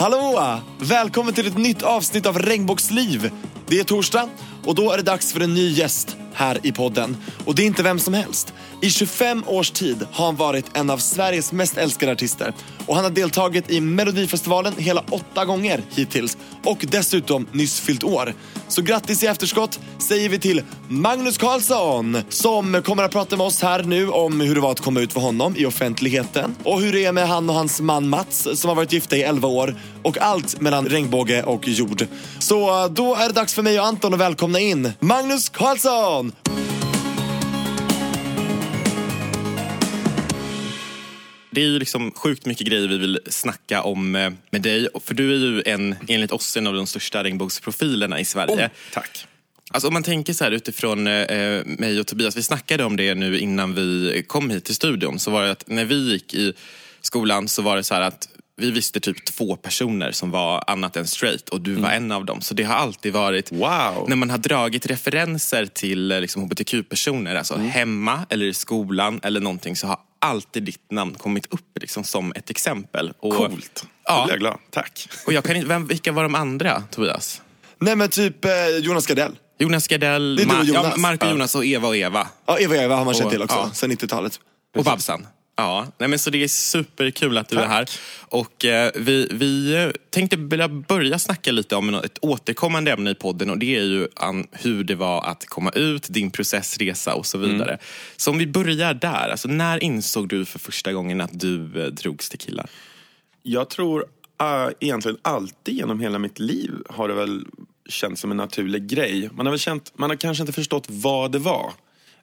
Hallå! Välkommen till ett nytt avsnitt av Regnbågsliv. Det är torsdag och då är det dags för en ny gäst här i podden. Och det är inte vem som helst. I 25 års tid har han varit en av Sveriges mest älskade artister. Och han har deltagit i Melodifestivalen hela åtta gånger hittills. Och dessutom nyss fyllt år. Så grattis i efterskott säger vi till Magnus Carlsson som kommer att prata med oss här nu om hur det var att komma ut för honom i offentligheten. Och hur det är med han och hans man Mats som har varit gifta i 11 år. Och allt mellan regnbåge och jord. Så eh, då är det dags för mig och Anton att välkomna in Magnus det är ju liksom sjukt mycket grejer vi vill snacka om eh, med dig. För du är ju en, enligt oss en av de största regnbågsprofilerna i Sverige. Oh, tack. Alltså om man tänker så här utifrån eh, mig och Tobias, vi snackade om det nu innan vi kom hit till studion. Så var det att när vi gick i skolan så var det så här att vi visste typ två personer som var annat än straight och du var en av dem. Så det har alltid varit, Wow. när man har dragit referenser till eh, liksom, hbtq-personer, alltså hemma eller i skolan eller någonting så har alltid ditt namn kommit upp liksom, som ett exempel. Och, Coolt. Då Ja. blir jag glad. Tack. Och jag kan inte, vem, vilka var de andra, Tobias? Nej men typ eh, Jonas Gardell. Jonas Gardell, och Ma- ja, Jonas. Mark och Jonas och Eva och Eva. Ja, Eva Eva har man känt Och- till också, ja. sen 90-talet. Och Babsan. Ja, nej men så det är superkul att du är här. Och eh, vi, vi tänkte vilja börja snacka lite om ett återkommande ämne i podden och det är ju an, hur det var att komma ut, din processresa och så vidare. Så om vi börjar där, alltså när insåg du för första gången att du eh, drogs till killar? Jag tror uh, egentligen alltid genom hela mitt liv har det väl känts som en naturlig grej. Man har, väl känt, man har kanske inte förstått vad det var.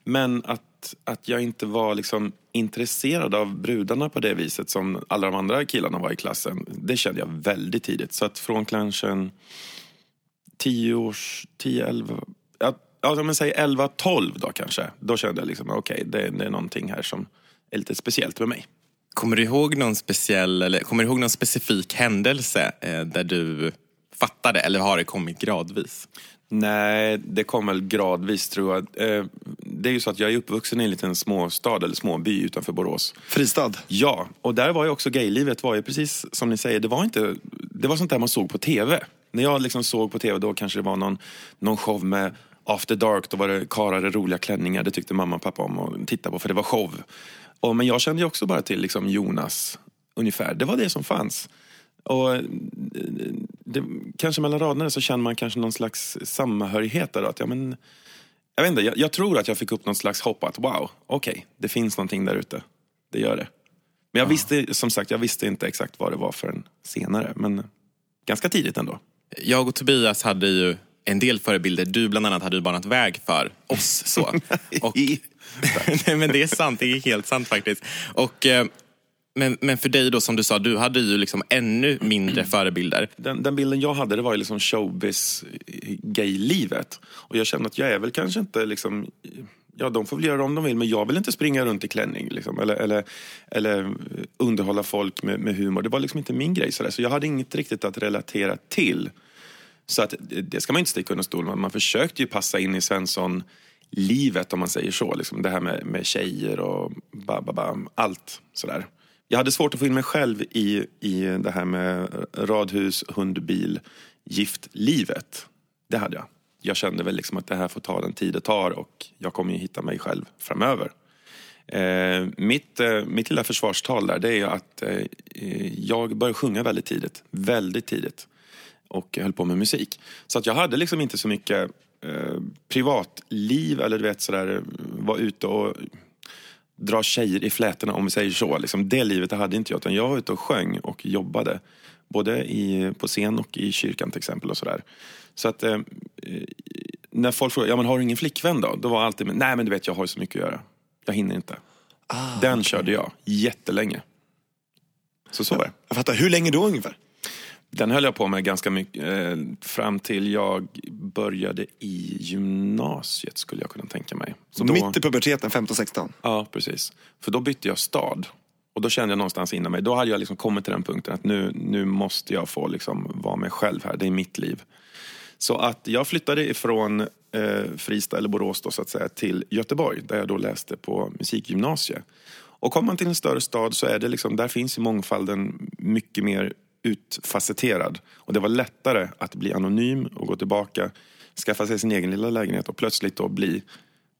Men att, att jag inte var liksom intresserad av brudarna på det viset som alla de andra killarna var i klassen. Det kände jag väldigt tidigt. Så att från kanske 10 års, 10, 11, ja, ja men säg 11, 12 då kanske. Då kände jag liksom, okej, okay, det, det är någonting här som är lite speciellt med mig. Kommer du ihåg någon speciell, eller kommer du ihåg någon specifik händelse eh, där du fattade eller har det kommit gradvis? Nej, det kom väl gradvis tror jag. Eh, Det är ju så att jag är uppvuxen i en liten småstad eller småby utanför Borås. Fristad. Ja, och där var ju också gaylivet var ju precis som ni säger, det var inte, det var sånt där man såg på tv. När jag liksom såg på tv då kanske det var någon, någon show med After Dark, då var det karlar i roliga klänningar, det tyckte mamma och pappa om att titta på för det var show. Och, men jag kände ju också bara till liksom Jonas ungefär, det var det som fanns. Och eh, det, kanske mellan raderna så känner man kanske någon slags samhörighet där. Att, ja, men, jag, vet inte, jag, jag tror att jag fick upp något slags hopp att wow, okej, det finns någonting där ute. Det gör det. Men jag visste, som sagt, jag visste inte exakt vad det var förrän senare. Men ganska tidigt ändå. Jag och Tobias hade ju en del förebilder. Du bland annat hade ju banat väg för oss. så. Och, nej, men det är sant, det är helt sant faktiskt. Och, eh, men, men för dig då, som du sa, du hade ju liksom ännu mindre förebilder. Den, den bilden jag hade det var ju liksom showbiz gay-livet. Och jag kände att jag är väl kanske inte liksom... Ja, de får väl göra om de vill, men jag vill inte springa runt i klänning. Liksom, eller, eller, eller underhålla folk med, med humor. Det var liksom inte min grej. Sådär. Så jag hade inget riktigt att relatera till. Så att, det ska man inte sticka under stol med. Man försökte ju passa in i Svensson-livet om man säger så. Liksom det här med, med tjejer och ba, ba, ba, allt sådär. Jag hade svårt att få in mig själv i, i det här med radhus, hundbil, giftlivet. Det hade jag. Jag kände väl liksom att det här får ta den tid det tar och jag kommer ju hitta mig själv framöver. Eh, mitt, eh, mitt lilla försvarstal där det är att eh, jag började sjunga väldigt tidigt. Väldigt tidigt. Och höll på med musik. Så att jag hade liksom inte så mycket eh, privatliv eller du vet sådär, eh, var ute och dra tjejer i flätorna om vi säger så. Liksom, det livet hade inte jag utan jag var ute och sjöng och jobbade. Både i, på scen och i kyrkan till exempel och sådär. Så att eh, när folk frågade, ja men har du ingen flickvän då? Då var alltid, nej men du vet jag har så mycket att göra. Jag hinner inte. Den körde jag jättelänge. Så så var det. Jag fattar. Hur länge då ungefär? Den höll jag på med ganska mycket eh, fram till jag började i gymnasiet skulle jag kunna tänka mig. Så Då- mitt i puberteten, 15-16. Ja, precis. För då bytte jag stad. Och då kände jag någonstans inom mig, då hade jag liksom kommit till den punkten att nu, nu måste jag få liksom vara mig själv här, det är mitt liv. Så att jag flyttade ifrån eh, Fristad, eller Borås då, så att säga, till Göteborg där jag då läste på musikgymnasiet. Och kommer man till en större stad så är det liksom, där finns i mångfalden mycket mer utfacetterad. Och det var lättare att bli anonym och gå tillbaka, skaffa sig sin egen lilla lägenhet och plötsligt då bli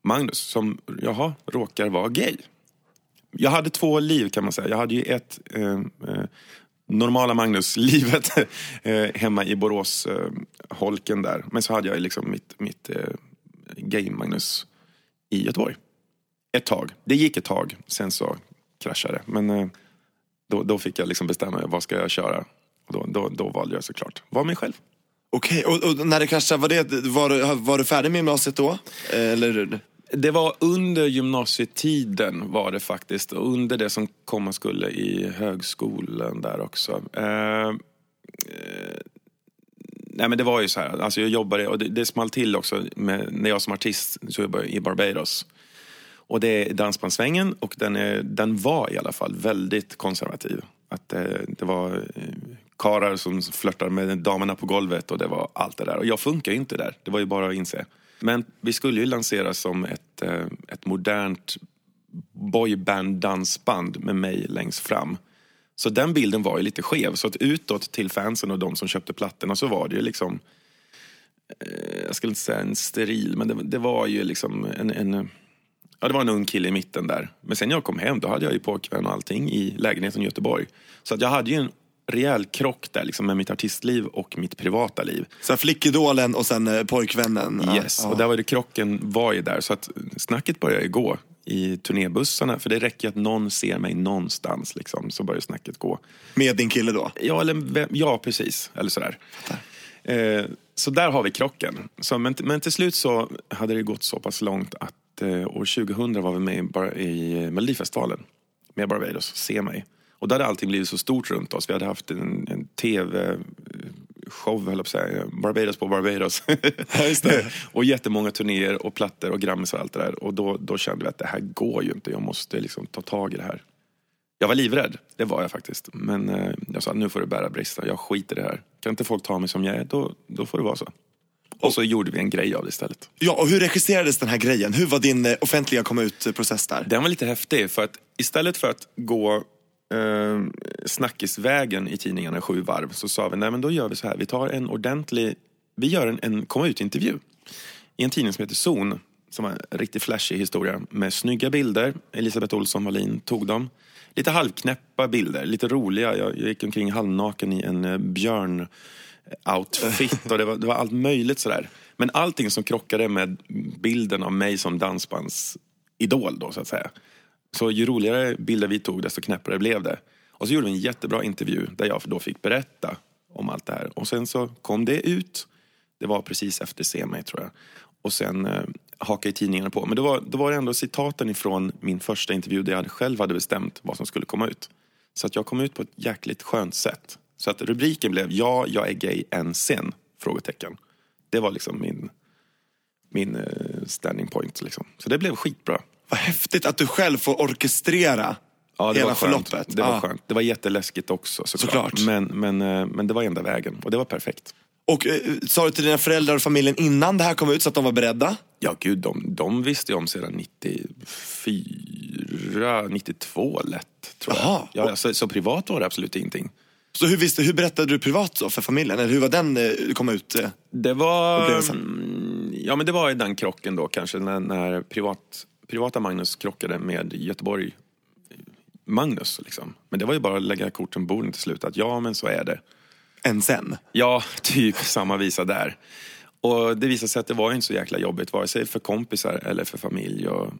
Magnus som, jaha, råkar vara gay. Jag hade två liv kan man säga. Jag hade ju ett eh, eh normala Magnus-livet eh, hemma i Borås, eh, holken där. Men så hade jag liksom mitt, mitt eh, gay-Magnus i Göteborg. Ett tag. Det gick ett tag, sen så kraschade det. Men eh, då, då fick jag liksom bestämma vad ska jag köra. Och då, då, då valde jag såklart vara mig själv. Okej, och, och när det kraschade, var, det, var, du- var du färdig med gymnasiet då? Eller? Det var under gymnasietiden var det faktiskt. Och under det som komma skulle i högskolan där också. Eh, eh, nej men det var ju så här, alltså jag jobbade, och det, det small till också med, när jag som artist så jobbade i Barbados. Och det är dansbandssvängen och den, är, den var i alla fall väldigt konservativ. Att det, det var eh, karar som flörtade med damerna på golvet och det var allt det där. Och jag funkar ju inte där, det var ju bara att inse. Men vi skulle ju lanseras som ett, eh, ett modernt boyband-dansband med mig längst fram. Så den bilden var ju lite skev. Så att utåt till fansen och de som köpte plattorna så var det ju liksom jag skulle inte säga en steril, men det, det var ju liksom en, en Ja, det var en ung kille i mitten där. Men sen när jag kom hem, då hade jag ju pojkvän och allting i lägenheten i Göteborg. Så att jag hade ju en rejäl krock där liksom, med mitt artistliv och mitt privata liv. Så flickidolen och sen eh, pojkvännen? Yes, ja. och där var det krocken var ju där. Så att snacket började ju gå i turnébussarna. För det räcker att någon ser mig någonstans liksom, så börjar snacket gå. Med din kille då? Ja, eller, vem- ja precis. Eller sådär. Eh, så där har vi krocken. Så, men, men till slut så hade det gått så pass långt att eh, år 2000 var vi med i, Bar- i Melodifestivalen med Barbados, Se mig. Och där hade allting blivit så stort runt oss. Vi hade haft en, en tv-show, höll jag på att säga, Barbados på Barbados. det. och jättemånga turnéer och plattor och grammis och allt det där. Och då, då kände vi att det här går ju inte, jag måste liksom ta tag i det här. Jag var livrädd, det var jag faktiskt. Men eh, jag sa, nu får du bära brista, jag skiter i det här. Kan inte folk ta mig som jag är, då, då får det vara så. Och så gjorde vi en grej av det istället. Ja, och hur regisserades den här grejen? Hur var din eh, offentliga komma ut-process där? Den var lite häftig, för att istället för att gå eh, snackisvägen i tidningarna sju varv så sa vi, nej men då gör vi så här, vi tar en ordentlig, vi gör en, en komma ut-intervju i en tidning som heter Zon, som var en riktigt flashig historia med snygga bilder. Elisabeth Olsson Wallin tog dem. Lite halvknäppa bilder, lite roliga. Jag, jag gick omkring halvnaken i en eh, björn outfit och det var, det var allt möjligt sådär. Men allting som krockade med bilden av mig som dansbandsidol då så att säga. Så ju roligare bilder vi tog desto knäppare blev det. Och så gjorde vi en jättebra intervju där jag då fick berätta om allt det här. Och sen så kom det ut. Det var precis efter Se mig tror jag. Och sen eh, hakade tidningarna på. Men då var, då var det ändå citaten ifrån min första intervju där jag själv hade bestämt vad som skulle komma ut. Så att jag kom ut på ett jäkligt skönt sätt. Så att rubriken blev Ja, jag är gay än sen? Frågetecken. Det var liksom min, min eh, standing point. Liksom. Så det blev skitbra. Vad häftigt att du själv får orkestrera Ja, det hela förloppet. Det var Ja. skönt. Det var jätteläskigt också såklart. Såklart. Men, men, eh, men det var enda vägen och det var perfekt. Och eh, sa du till dina föräldrar och familjen innan det här kom ut så att de var beredda? Ja gud, de, de visste ju om sedan 94, 92 lätt tror jag. Ja, så, så privat var det absolut ingenting. Så hur, visste, hur berättade du privat då för familjen? Eller hur var den eh, kom ut? Eh? Det var... Mm, Ja men det var i den krocken då kanske när, när privat, privata Magnus krockade med Göteborg Magnus liksom. Men det var ju bara att lägga korten på bordet till slut att ja men så är det. Än sen? Ja, typ samma visa där. Och det visade sig att det var inte så jäkla jobbigt, vare sig för kompisar eller för familj. Och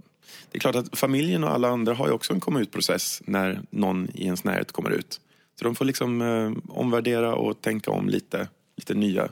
det är klart att familjen och alla andra har ju också en komma ut-process när någon i ens närhet kommer ut. Så de får liksom eh, omvärdera och tänka om lite, lite nya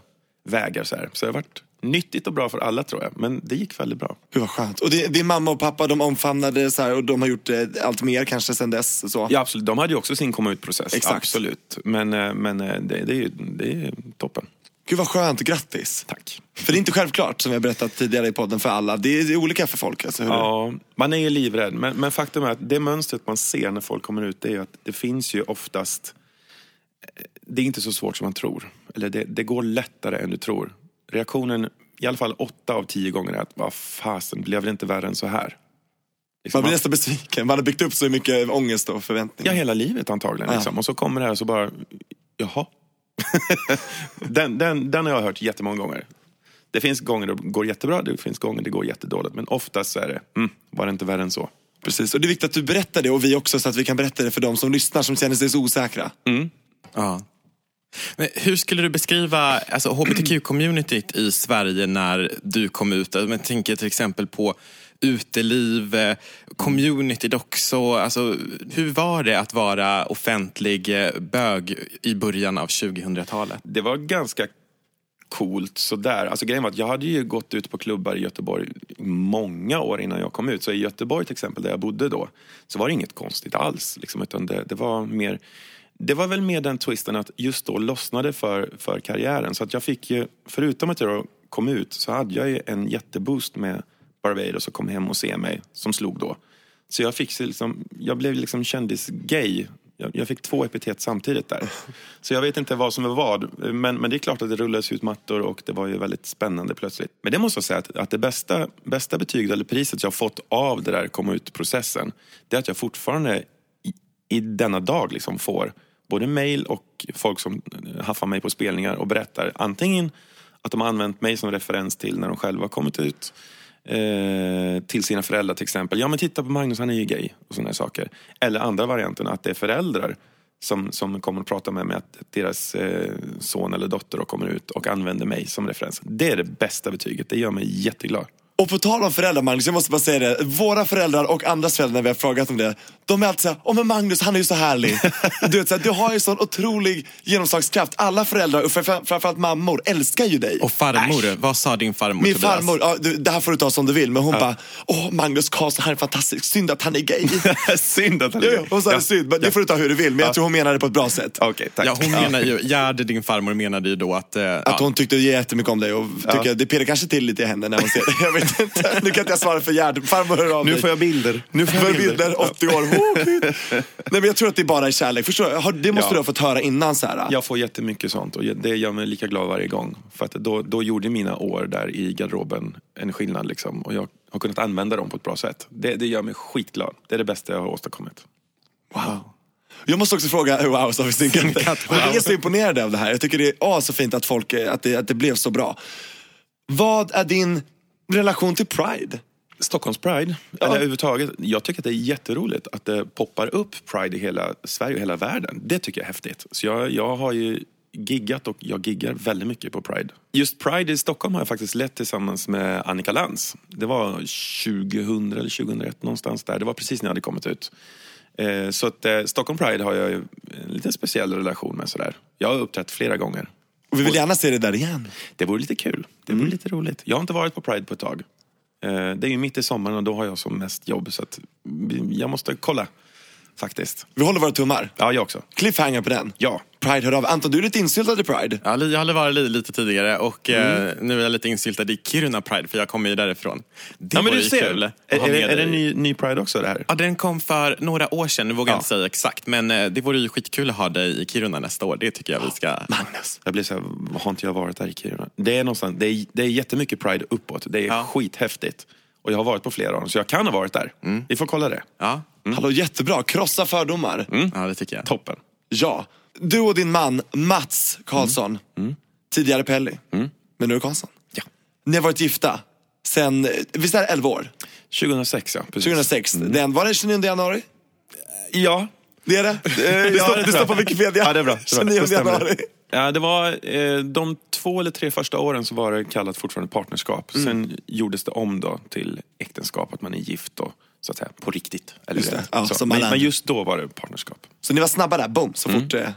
vägar. Så, här. så det har varit nyttigt och bra för alla tror jag, men det gick väldigt bra. Gud vad skönt. Och din, din mamma och pappa de omfamnade så här, och de har gjort eh, allt mer kanske sen dess? Så. Ja, absolut. De hade ju också sin komma ut-process. Exakt. Absolut. Men, eh, men eh, det, det, är, ju- det är toppen. Gud vad skönt, grattis. Tack. För det är inte självklart som jag berättat tidigare i podden för alla. Det är, det är olika för folk. Alltså, Ja, man är ju livrädd. Men, men faktum är att det mönstret man ser när folk kommer ut det är att det finns ju oftast... eh, Det är inte så svårt som man tror. Eller det, det går lättare än du tror. Reaktionen, i alla fall åtta av tio gånger är att vad fasen, blev det inte värre än så här? Liksom, Man blir nästan besviken. Man har byggt upp så mycket ångest och förväntningar. Ja, hela livet antagligen. Liksom. Och så kommer det här och så bara Jaha. den, den, den har jag hört jättemånga gånger. Det finns gånger det går jättebra, det finns gånger det går jättedåligt. Men oftast är det, mm, var det inte värre än så. Precis, och det är viktigt att du berättar det och vi också så att vi kan berätta det för de som lyssnar som känner sig så osäkra. Ja. Men hur skulle du beskriva alltså, hbtq-communityt i Sverige när du kom ut? Jag tänker till exempel på uteliv, eh, communityt också. Alltså, hur var det att vara offentlig eh, bög i början av 2000-talet? Det var ganska coolt sådär. Alltså grejen var att jag hade ju gått ut på klubbar i Göteborg många år innan jag kom ut. Så i Göteborg till exempel, där jag bodde då, så var det inget konstigt alls. Liksom, utan det, det var mer... Det var väl mer den twisten att just då lossnade för, för karriären. Så att jag fick ju, förutom att jag kom ut, så hade jag ju en jätteboost med Barbados som kom hem och se mig, som slog då. Så jag fick liksom, jag blev liksom kändis-gay. Jag, jag fick två epitet samtidigt där. Så jag vet inte vad som är vad. Men, men det är klart att det rullades ut mattor och det var ju väldigt spännande plötsligt. Men det måste jag säga att, att det bästa, bästa betyget eller priset jag fått av det där komma ut-processen, det är att jag fortfarande i, i denna dag liksom får både mail och folk som eh, haffar mig på spelningar och berättar antingen att de har använt mig som referens till när de själva har kommit ut eh, till sina föräldrar till exempel. Ja men titta på Magnus, han är ju gay och sådana saker. Eller andra varianten, att det är föräldrar som, som kommer att prata med mig att deras eh, son eller dotter då kommer ut och använder mig som referens. Det är det bästa betyget, det gör mig jätteglad. Och på tal om föräldrar Magnus, jag måste bara säga det. Våra föräldrar och andras föräldrar när vi har frågat om det. De är alltid såhär, åh men Magnus han är ju så härlig. du, vet, så här, du har ju sån otrolig genomslagskraft. Alla föräldrar, och framför- framförallt mammor, älskar ju dig. Och farmor, vad sa din farmor Min Tobias? farmor, ja, du, det här får du ta som du vill, men hon bara, åh Magnus Karlsson, han är fantastisk, synd att han är gay. Synd att han ja, är ja, gay. hon sa Ja. synd, men det får du ta hur du vill, men jag tror hon menar det på ett bra sätt. Okej, tack. Ja, hon menar ju, Gerd, din farmor, menade ju då att... eh, Att ja, hon tyckte jättemycket om dig och tycker, det pirrar kanske till lite i henne när hon ser det. Vet inte, nu kan inte jag svara för Gerd, farmor hör av Nu dig. får jag bilder. Nu får jag bilder, 80 år. Oh. Nej, men jag tror att det bara är kärlek. Förstår du? Har- Det måste Ja. du ha fått höra innan. Så här. Jag får jättemycket sånt och det gör mig lika glad varje gång. För att då, då gjorde mina år där i garderoben en skillnad liksom. Och jag har kunnat använda dem på ett bra sätt. Det, det gör mig skitglad. Det är det bästa jag har åstadkommit. Wow. Jag måste också fråga, wow, så har vi. Synkat, Men Jag är wow. så imponerad av det här. Jag tycker det är så fint att, folk, eh, att, det, att det blev så bra. Vad är din relation till Pride? Stockholms Pride, eller överhuvudtaget. Jag tycker att det är jätteroligt att det poppar upp Pride i hela Sverige och hela världen. Det tycker jag är häftigt. Så jag, jag har ju giggat och jag giggar väldigt mycket på Pride. Just Pride i Stockholm har jag faktiskt lett tillsammans med Annika Lantz. Det var 2000 eller 2001 någonstans där. Det var precis när jag hade kommit ut. Eh, Så att eh, Stockholm Pride har jag en lite speciell relation med sådär. Jag har uppträtt flera gånger. Och vi vill gärna se det där igen. Det vore lite kul. Det vore lite roligt. Jag har inte varit på Pride på ett tag. Eh, Det är ju mitt i sommaren och då har jag som mest jobb så att jag måste kolla. Faktiskt. Vi håller våra tummar. Ja, jag också. Cliffhanger på den. Ja. Pride hör av. Anton, du är lite insyltad i Pride. Ja, jag hade varit li- lite tidigare och eh, Mm. nu är jag lite insyltad i Kiruna Pride för jag kommer ju därifrån. Det ja men du ser. kul Är, är, det- är det ny, ny Pride också det här? Ja, den kom för några år sedan, nu vågar jag Ja. inte säga exakt. Men eh, det vore ju skitkul att ha dig i Kiruna nästa år. Det tycker jag vi ska... Magnus. Jag blir så här, har inte jag varit där i Kiruna? Det är, någonstans, det är, det är jättemycket Pride uppåt. Det är Ja. skithäftigt. Och jag har varit på flera av dem, så jag kan ha varit där. Vi får kolla det. Ja, Hallå, jättebra. Krossa fördomar. ja det tycker jag. Toppen. Ja. Du och din man Mats Karlsson. Tidigare Pelly. Men nu är Karlsson. Ja. Ni har varit gifta sen, eh, visst är det 11 år? 2006 ja, precis. 2006. Den, var det 29 januari? Ja, Det är det? det, står, det står på Wikipedia. Ja, det är bra. Det är bra. 29 Det januari. Ja, det var, eh, de två eller tre första åren så var det kallat fortfarande partnerskap. Mm. Sen gjordes det om då till äktenskap, att man är gift och så att säga på riktigt. Eller Just det. Ja, så. Men, men just då var det partnerskap. Så ni var snabba där, boom, så fort. eh.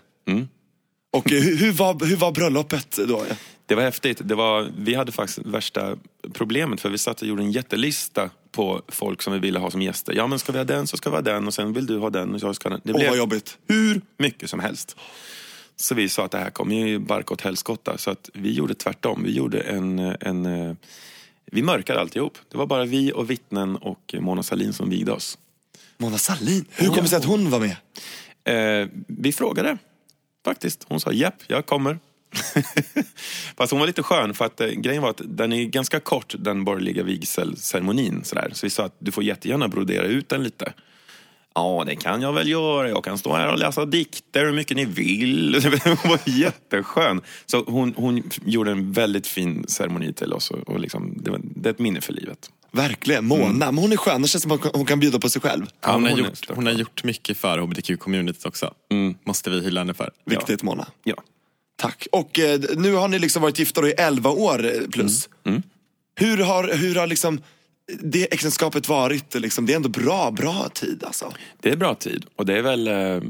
Och eh, hur, hur, var, hur var bröllopet då? Det var häftigt. Det var, vi hade faktiskt värsta problemet för vi satt och gjorde en jättelista på folk som vi ville ha som gäster. Ja men ska vi ha den så ska vi ha den och sen vill du ha den och jag ska den. Det Åh, vad jobbigt. hur mycket som helst. Så vi sa att det här kommer ju barka åt helskotta. Så att vi gjorde tvärtom. Vi gjorde en, en eh, vi mörkade alltihop. Det var bara vi och vittnen och Mona Sahlin som vigde oss. Mona Sahlin, hur kommer det sig att hon var med? Eh, vi frågade faktiskt. Hon sa japp, jag kommer. Fast hon var lite skön för att eh, grejen var att den är ganska kort den borgerliga vigselceremonin. Sådär. Så vi sa att du får jättegärna brodera ut den lite. Ja, det kan jag väl göra. Jag kan stå här och läsa dikter hur mycket ni vill. Hon var jätteskön. Så hon, hon gjorde en väldigt fin ceremoni till oss. Och, och liksom, det, var, det är ett minne för livet. Verkligen. Mona, men hon är skön. Det känns som att hon kan bjuda på sig själv. Ja, hon, har gjort, hon har gjort mycket för hbtq-communityt också. Måste vi hylla henne för. Viktigt Mona. Ja. Tack. Och eh, nu har ni liksom varit gifta i 11 år eh, plus. Hur har, hur har liksom det äktenskapet varit? Liksom, det är ändå bra, bra tid alltså. Det är bra tid. Och det är väl... Eh, eh,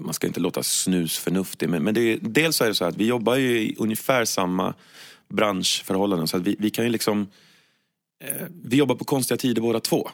man ska inte låta snusförnuftig, men, men det är, dels så är det så att vi jobbar ju i ungefär samma branschförhållanden. Så att vi, vi kan ju liksom... Eh, vi jobbar på konstiga tider båda två.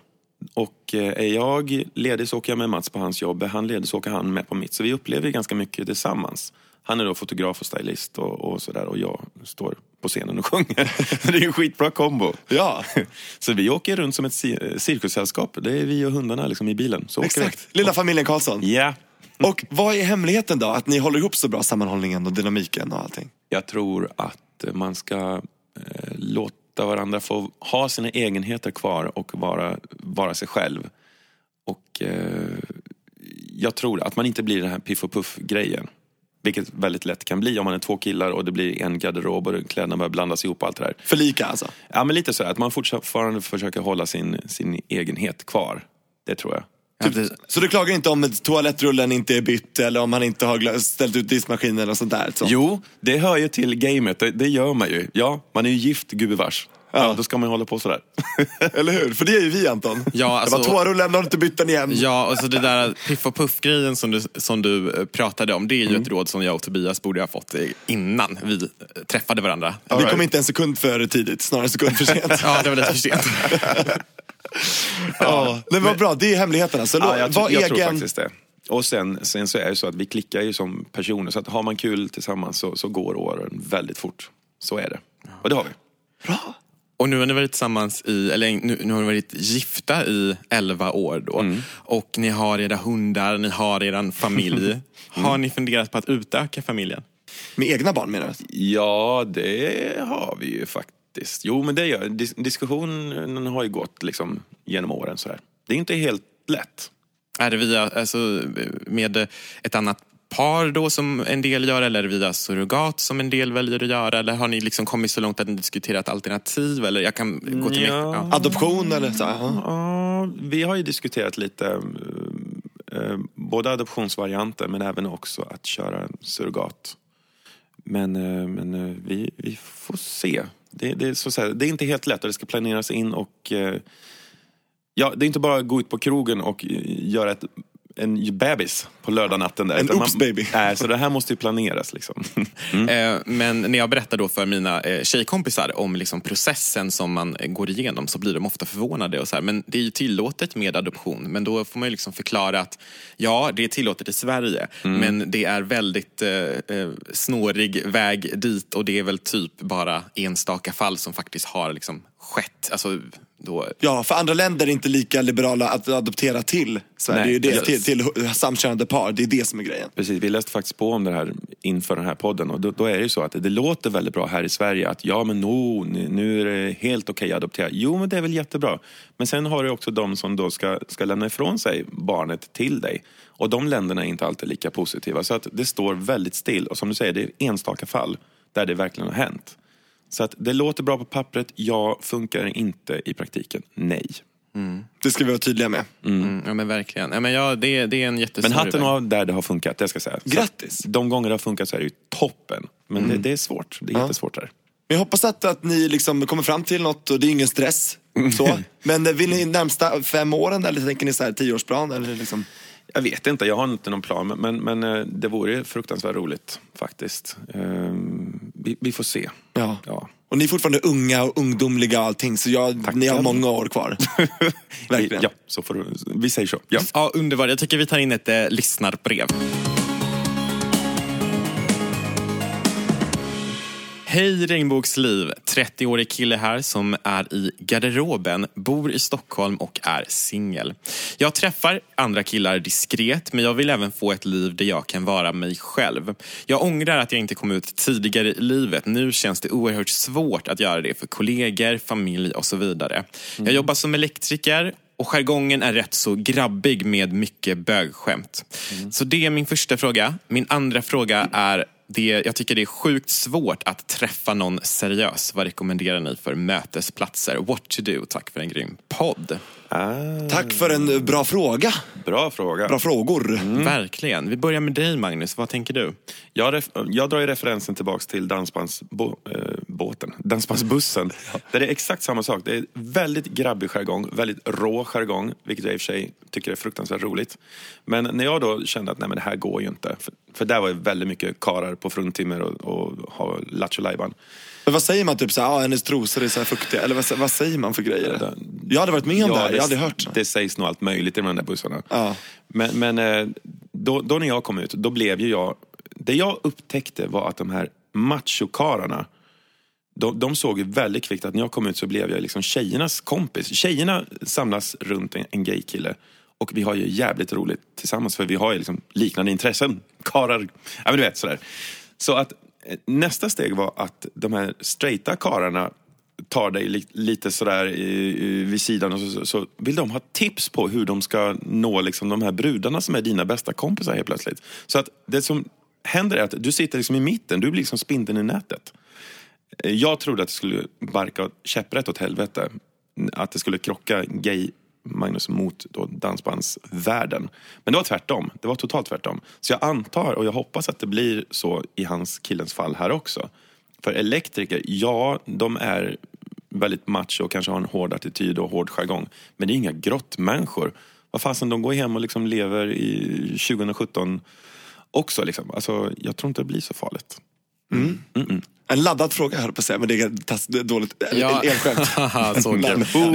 Och eh, är jag ledig så åker jag med Mats på hans jobb. Är han ledig så åker han med på mitt. Så vi upplever ganska mycket tillsammans. Han är då fotograf och stylist och, och sådär. Och jag står på scenen och sjunger. det är ju en skitbra kombo. Ja, Så vi åker runt som ett ci- cirkussällskap. Det är vi och hundarna liksom i bilen. Så exakt. Lilla familjen Karlsson. Ja. Och vad är hemligheten då? Att ni håller ihop så bra, sammanhållningen och dynamiken och allting? Jag tror att man ska eh, låta varandra få ha sina egenheter kvar och vara, vara sig själv. Och eh, jag tror att man inte blir den här piff och puff-grejen. Vilket väldigt lätt kan bli om man är två killar och det blir en garderob och kläderna börjar blandas ihop och allt det där. För lika alltså? Ja, men lite så att man fortfarande försöker hålla sin, sin egenhet kvar. Det tror jag. Ja, det, Så du klagar inte om toalettrullen inte är bytt eller om man inte har ställt ut diskmaskinen och sånt där? Så. Jo, det hör ju till gamet. Det, det gör man ju. Ja, man är ju gift gubevars. Ja. Då ska man ju hålla på sådär. Eller hur? För det är ju vi Anton. Ja, alltså- Jag bara, toarullen, har du inte bytt den igen? Ja, och så det där piff och puff-grejen som du, som du eh, pratade om, det är ju ett råd som jag och Tobias borde ha fått eh, innan vi eh, träffade varandra. Vi kom inte en sekund för tidigt, snarare en sekund för sent. Ja, det var lite för sent. ja. Men vad bra, det är hemligheten alltså. Ja, jag, Var tror- jag tror egen... faktiskt det. Och sen, sen så är det så att vi klickar ju som personer. Så att har man kul tillsammans så, så går åren väldigt fort. Så är det. Och det har vi. Bra. Och nu har ni varit tillsammans i, eller nu, nu har ni varit gifta i 11 år då. Och ni har era hundar, ni har er familj. Har ni funderat på att utöka familjen? Med egna barn menar du? Ja, det har vi ju faktiskt. Jo, men det gör dis Diskussionen har ju gått liksom genom åren. Så här. Det är inte helt lätt. Är det via, alltså, med ett annat par då som en del gör eller via surrogat som en del väljer att göra? Eller har ni liksom kommit så långt att ni diskuterat alternativ? Eller jag kan gå till Ja. ja. Adoption eller så? Ja. Ja, vi har ju diskuterat lite eh, eh, både adoptionsvarianter men även också att köra surrogat. Men, eh, men eh, vi, vi får se. Det, det, är så att säga, det är inte helt lätt och det ska planeras in och eh, ja, det är inte bara att gå ut på krogen och eh, göra ett, en bebis på lördagnatten. Där, En Utan oops baby. Nej, så det här måste ju planeras. Liksom. Eh, Men när jag berättar då för mina eh, tjejkompisar om liksom processen som man går igenom så blir de ofta förvånade. Och så här. Men det är ju tillåtet med adoption. Men då får man ju liksom förklara att ja, det är tillåtet i Sverige. Men det är väldigt eh, eh, snårig väg dit och det är väl typ bara enstaka fall som faktiskt har liksom skett. Alltså, då, Ja, för andra länder är inte lika liberala att adoptera till Sverige. Nej, det är ju det, till, till samkönade par. Det är det som är grejen. Precis, vi läste faktiskt på om det här inför den här podden och då, då är det ju så att det, det låter väldigt bra här i Sverige att ja men no, nu- är det helt okej att adoptera. Jo men det är väl jättebra. Men sen har du också de som då ska, ska lämna ifrån sig barnet till dig. Och de länderna är inte alltid lika positiva. Så att det står väldigt still och som du säger, det är enstaka fall där det verkligen har hänt. Så att det låter bra på pappret, ja, funkar inte i praktiken, nej. Det ska vi vara tydliga med. mm, ja men verkligen. Ja, men ja, det, det är en Men jättesnårig hatten av där det har funkat, det ska jag säga. Så Grattis. att De gånger det har funkat så är det ju toppen. Men det, det är svårt, det är Ja. jättesvårt där. Men jag hoppas att, att ni liksom kommer fram till något och det är ingen stress. Så. Men eh, vill ni närmsta fem åren eller tänker ni så här tioårsplan? Eller liksom? Jag vet inte, jag har inte någon plan. Men, men eh, det vore fruktansvärt roligt faktiskt. Vi, vi får se. Ja. Ja. Och ni är fortfarande unga och ungdomliga och allting så jag, ni har många år kvar. Verkligen. Ja, så får du, vi säger så. Ja. Ja, underbart. Jag tycker vi tar in ett eh, lyssnarbrev. Hej regnbågsliv! 30-årig kille här som är i garderoben, bor i Stockholm och är singel. Jag träffar andra killar diskret men jag vill även få ett liv där jag kan vara mig själv. Jag ångrar att jag inte kom ut tidigare i livet. Nu känns det oerhört svårt att göra det för kollegor, familj och så vidare. Jag jobbar som elektriker Och jargongen är rätt så grabbig med mycket bögskämt. Så det är min första fråga. Min andra fråga är det, jag tycker det är sjukt svårt att träffa någon seriös. Vad rekommenderar ni för mötesplatser? What to do? Tack för en grym podd. Ah, Tack för en bra fråga. bra fråga. Bra frågor. Verkligen. Vi börjar med dig Magnus. Vad tänker du? Jag, jag drar ju referensen tillbaks till dansbandsbåten, eh, dansbandsbussen. Där det är exakt samma sak. Det är väldigt grabbig jargong, väldigt rå jargong, vilket jag i och för sig tycker är fruktansvärt roligt. Men när jag då kände att nej, men det här går ju inte, för, för där var ju väldigt mycket karar på fruntimmer och, och ha lattjo. Men vad säger man? Typ såhär, ah, hennes trosor är så här fuktiga. Eller vad, vad säger man för grejer? Jag hade varit med om det här. Jag aldrig hört. Det sägs nog allt möjligt i de där bussarna. Ja. Men, men eh, då, då när jag kom ut, då blev ju jag... Det jag upptäckte var att de här machokararna, de, de såg ju väldigt kvickt att när jag kom ut så blev jag liksom tjejernas kompis. Tjejerna samlas runt en, en gaykille och vi har ju jävligt roligt tillsammans för vi har ju liksom liknande intressen. Karar, ja men du vet sådär. Så att Eh, nästa steg var att de här straighta kararna tar dig li, lite sådär i, vid sidan och så, så, vill de ha tips på hur de ska nå liksom de här brudarna som är dina bästa kompisar helt plötsligt. Så att det som händer är att du sitter liksom i mitten, du blir liksom spindeln i nätet. Eh, jag trodde att det skulle barka käpprätt åt helvete. Att det skulle krocka gay Magnus mot då dansbandsvärlden. Men det var tvärtom. Det var totalt tvärtom. Så jag antar och jag hoppas att det blir så i hans killens fall här också. För elektriker, ja, de är väldigt macho och kanske har en hård attityd och hård jargong. Men det är inga grottmänniskor. Vad fasen, de går hem och liksom lever i 2017 också. Liksom. Alltså, jag tror inte det blir så farligt. En laddad fråga här på att säga, men det är dåligt. Ja. Elskämt.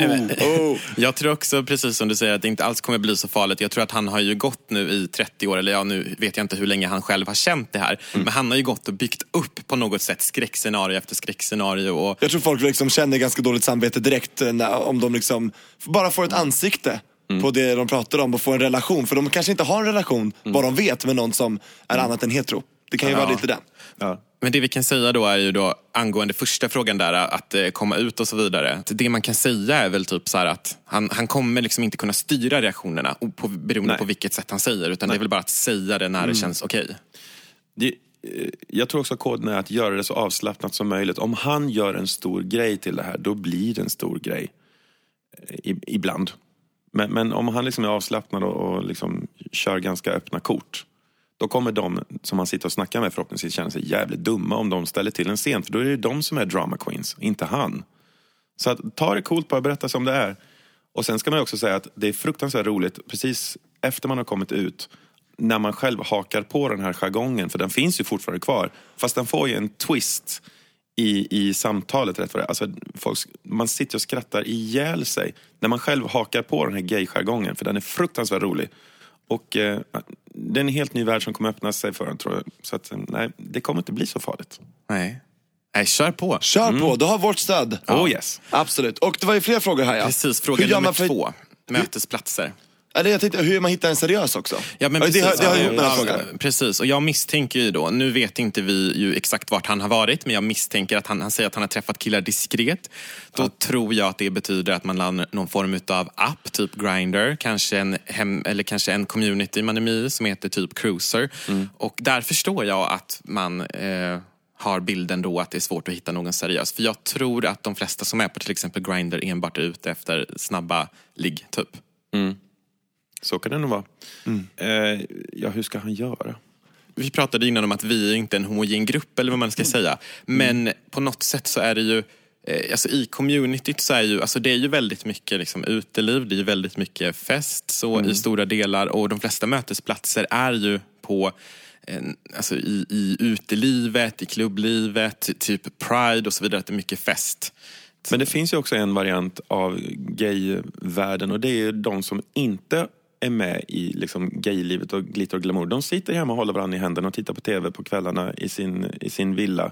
Men- oh, oh. Jag tror också, precis som du säger, att det inte alls kommer bli så farligt. Jag tror att han har ju gått nu i 30 år, eller ja, nu vet jag inte hur länge han själv har känt det här. Men han har ju gått och byggt upp på något sätt skräckscenario efter skräckscenario. Och Jag tror folk liksom känner ganska dåligt samvete direkt eh, när, om de liksom bara får ett ansikte på det de pratar om och får en relation. För de kanske inte har en relation, vad de vet, med någon som är annat än hetero. Det kan ju vara lite den. Ja. Men det vi kan säga då är ju då angående första frågan där att eh, komma ut och så vidare. Att Det man kan säga är väl typ så att han, han kommer liksom inte kunna styra reaktionerna på, beroende Nej. på vilket sätt han säger. Utan det är väl bara att säga det när det känns okej. Det, eh, jag tror också koden är att göra det så avslappnat som möjligt. Om han gör en stor grej till det här, då blir det en stor grej. Eh, I, ibland. Men, men om han liksom är avslappnad och, och liksom kör ganska öppna kort. Då kommer de som man sitter och snackar med förhoppningsvis känna sig jävligt dumma om de ställer till en scen. För då är det de som är drama queens, inte han. Så att, ta det coolt, bara berätta som det är. Och sen ska man också säga att det är fruktansvärt roligt precis efter man har kommit ut när man själv hakar på den här jargongen, för den finns ju fortfarande kvar. Fast den får ju en twist i, i samtalet. Rätt för det. Alltså, folk, man sitter och skrattar ihjäl sig när man själv hakar på den här gay-jargongen, för den är fruktansvärt rolig. Och eh, det är en helt ny värld som kommer öppna sig för en, tror jag. Så att, eh, nej, det kommer inte bli så farligt. Nej. Nej, kör på. Kör på, du har vårt stöd. Oh yes. Absolut. Och det var ju fler frågor här ja. Precis, fråga nummer för- två. Mötesplatser. Eller jag tänkte, hur man hittar en seriös också. Ja, men det, precis, har, det har ja, gjort med den här ja, frågan. Precis, och jag misstänker ju då, nu vet inte vi ju exakt vart han har varit, men jag misstänker att han, han säger att han har träffat killar diskret. Då tror jag att det betyder att man laddar någon form av app, typ Grindr, kanske en, hem, eller kanske en community man är med i som heter typ Cruiser. Och där förstår jag att man eh, har bilden då att det är svårt att hitta någon seriös. För jag tror att de flesta som är på till exempel Grindr enbart är ute efter snabba ligg, typ. Så kan det nog vara. Eh, ja, hur ska han göra? Vi pratade innan om att vi är inte en homogen grupp eller vad man ska säga. Men på något sätt så är det ju eh, Alltså I communityt så är ju, alltså det är ju väldigt mycket liksom uteliv, det är ju väldigt mycket fest så i stora delar och de flesta mötesplatser är ju på eh, Alltså i, i utelivet, i klubblivet, typ Pride och så vidare, att det är mycket fest. Men det finns ju också en variant av gayvärlden och det är ju de som inte är med i liksom gaylivet och glitter och glamour. De sitter hemma och håller varandra i händerna och tittar på tv på kvällarna i sin, i sin villa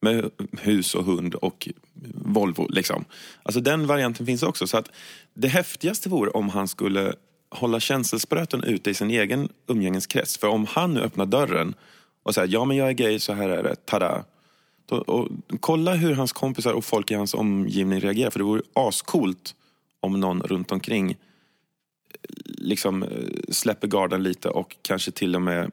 med hus och hund och Volvo. Liksom. Alltså den varianten finns också. Så att det häftigaste vore om han skulle hålla känselspröten ute i sin egen umgängeskrets. För om han nu öppnar dörren och säger ja men jag är gay, så här är det, tada. Då, och kolla hur hans kompisar och folk i hans omgivning reagerar. För det vore ascoolt om någon runt omkring liksom eh, släpper garden lite och kanske till och med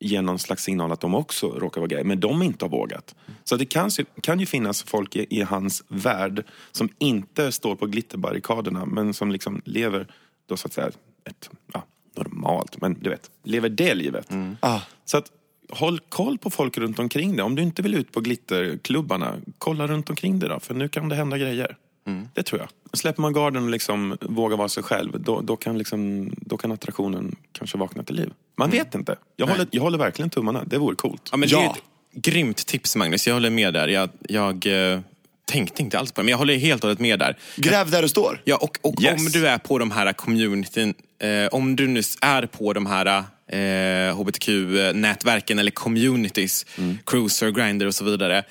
ger någon slags signal att de också råkar vara gay, men de inte har vågat. Så det kan, kan ju finnas folk i, i hans värld som inte står på glitterbarrikaderna men som liksom lever då så att säga ett, ja, normalt, men du vet, lever det livet. Ah. Så att håll koll på folk runt omkring dig. Om du inte vill ut på glitterklubbarna, kolla runt omkring dig då, för nu kan det hända grejer. Det tror jag. Släpper man garden och liksom vågar vara sig själv, då, då, kan liksom, då kan attraktionen kanske vakna till liv. Man vet inte. Jag håller, jag håller verkligen tummarna. Det vore coolt. Ja, men Det är Ja. ett grymt tips Magnus, jag håller med där. Jag, jag eh, tänkte inte alls på det, men jag håller helt och hållet med där. Gräv där du står. Ja, och, och Yes. om du är på de här communityn, eh, om du nu är på de här eh, hbtq-nätverken eller communities, Cruiser, Grindr och så vidare.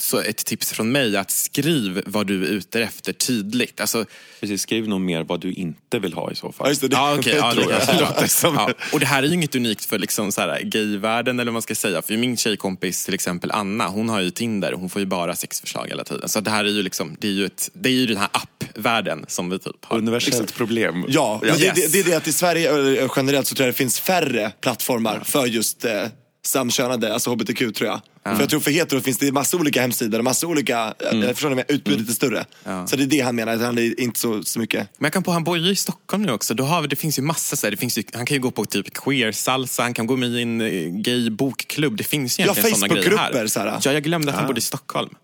Så ett tips från mig är att skriv vad du är ute efter tydligt. Alltså, Precis, skriv nog mer vad du inte vill ha i så fall. Ja, just det. det Ja, okej. ja, det kanske låter som- ja. Och det här är ju inget unikt för liksom så här gayvärlden eller vad man ska säga. För min tjejkompis till exempel Anna, hon har ju Tinder och hon får ju bara sexförslag hela tiden. Så det här är ju liksom, det är ju, ett, det är ju den här appvärlden som vi typ har. Universellt problem. Ja, det, Yes. det, det är det att i Sverige eh, generellt så tror jag det finns färre plattformar för just eh, samkönade, alltså hbtq tror jag. För jag tror för hetero finns det massa olika hemsidor och massa olika, mm. förstår ni, utbudet är större. Så det är det han menar, han är inte så, så mycket. Men jag kan på, han bor ju i Stockholm nu också. Då har vi, det finns ju massa så här, det finns ju, han kan ju gå på typ queer-salsa, han kan gå med i en eh, gay bokklubb. Det finns ju Ja, egentligen sådana grejer Facebookgrupper, här. så här. Ja, jag glömde att han bodde i Stockholm.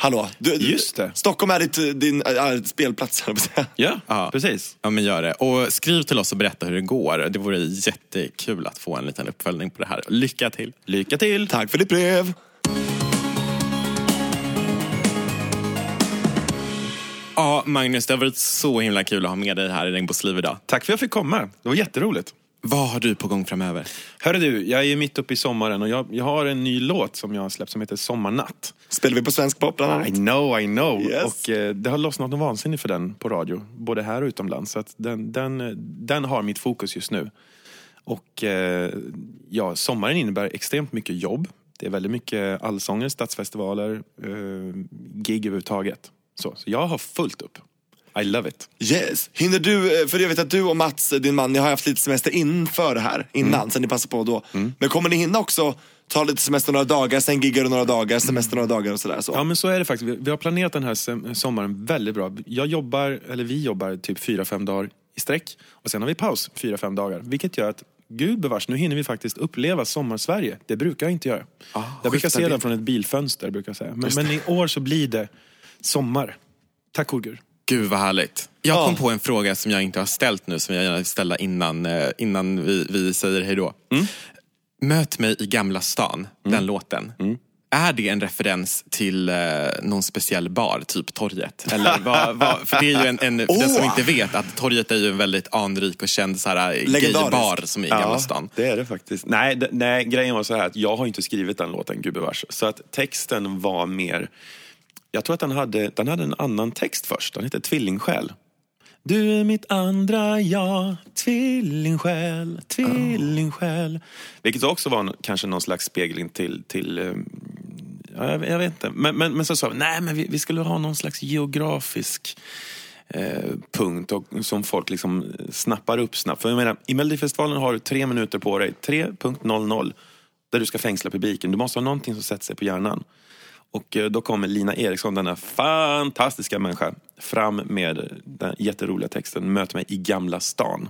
Hallå, du, Just det. Stockholm är ditt, din äh, spelplats. Ja, Ja. precis. Ja, men gör det. Och skriv till oss och berätta hur det går. Det vore jättekul att få en liten uppföljning på det här. Lycka till! Lycka till! Tack för ditt brev. Ja, Magnus, det har varit så himla kul att ha med dig här i Regnbågsliv idag. Tack för att jag fick komma. Det var jätteroligt. Vad har du på gång framöver? Hörru du, jag är mitt uppe i sommaren och jag, jag har en ny låt som jag har släppt som heter Sommarnatt. Spelar vi på svensk pop bland annat? I know, I know. Yes. Och eh, det har lossnat något vansinnigt för den på radio, både här och utomlands. Så den, den, eh, den har mitt fokus just nu. Och eh, ja, sommaren innebär extremt mycket jobb. Det är väldigt mycket allsånger, stadsfestivaler, eh, gig överhuvudtaget. Så, så jag har fullt upp. I love it. Yes. Hinner du, eh, för jag vet att du och Mats, din man, ni har haft lite semester inför det här, innan, så ni passar på då. Men kommer ni hinna också ta lite semester några dagar, sen giggar du några dagar, semester några dagar och sådär? Så. Ja men så är det faktiskt. Vi, har planerat den här sommaren väldigt bra. Jag jobbar, eller vi jobbar typ fyra fem dagar i sträck. Och sen har vi paus fyra fem dagar. Vilket gör att, gud bevars, nu hinner vi faktiskt uppleva sommar-Sverige. Det brukar jag inte göra. jag brukar se den från ett bilfönster. Brukar jag säga. Men, men i år så blir det sommar. Tack gode gud. Vad härligt. Jag Ja. kom på en fråga som jag inte har ställt nu, som jag gärna vill ställa innan, eh, innan vi, vi säger hej då. Möt mig i Gamla stan, den låten. Är det en referens till eh, någon speciell bar, typ Torget? Eller vad, vad, för det är ju en, en för den som inte vet, att Torget är ju en väldigt anrik och känd så här, Legendarisk. gaybar som är i Gamla stan. det är det faktiskt. Nej, det, nej, grejen var så här att jag har inte skrivit den låten, gubevars. Så att texten var mer... Jag tror att den hade, den hade en annan text först. Den hette Tvillingsjäl. Du är mitt andra jag, tvillingsjäl, tvillingsjäl. Vilket också var en, kanske någon slags spegling till, till eh, ja, jag, jag vet inte. Men, men, men så sa vi, nej men vi, vi skulle ha någon slags geografisk eh, punkt och, som folk liksom snappar upp snabbt. För jag menar, i Melodifestivalen har du tre minuter på dig, 3.00, där du ska fängsla publiken. Du måste ha någonting som sätter sig på hjärnan. Och eh, då kommer Lina Eriksson, denna fantastiska människa, fram med den jätteroliga texten Möt mig i Gamla stan.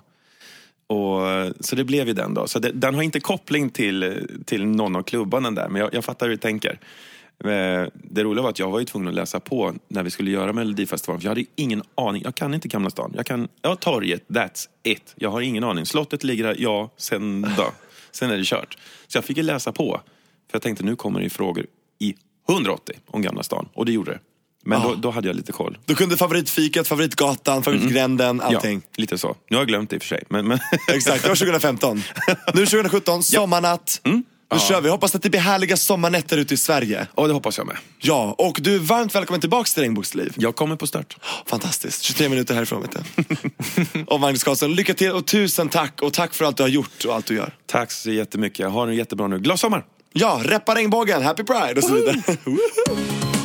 Och, eh, så det blev ju den då. Så det, den har inte koppling till, till någon av klubbarna där, men jag, jag fattar hur du tänker. Eh, Det roliga var att jag var ju tvungen att läsa på när vi skulle göra Melodifestivalen. För jag hade ingen aning. Jag kan inte Gamla stan. Jag kan, ja, torget, that's it. Jag har ingen aning. Slottet ligger där, ja, sen då. Sen är det kört. Så jag fick ju läsa på. För jag tänkte nu kommer det ju frågor i 180 om Gamla stan. Och det gjorde det. Men då, då hade jag lite koll. Du kunde favoritfikat, favoritgatan, favoritgränden, allting. Ja, lite så. Nu har jag glömt det i och för sig. Men, men Exakt, det var 2015. Nu 2017, sommarnatt. Mm. Nu kör vi. Hoppas att det blir härliga sommarnätter ute i Sverige. Ja, det hoppas jag med. Ja, och du är varmt välkommen tillbaka till Regnbågsliv. Jag kommer på start. Fantastiskt. 23 minuter härifrån vet du. och Magnus Karlsson, lycka till och tusen tack. Och tack för allt du har gjort och allt du gör. Tack så jättemycket. Ha en jättebra nu. Glad sommar! Ja, reppa regnbågen, happy pride och så vidare.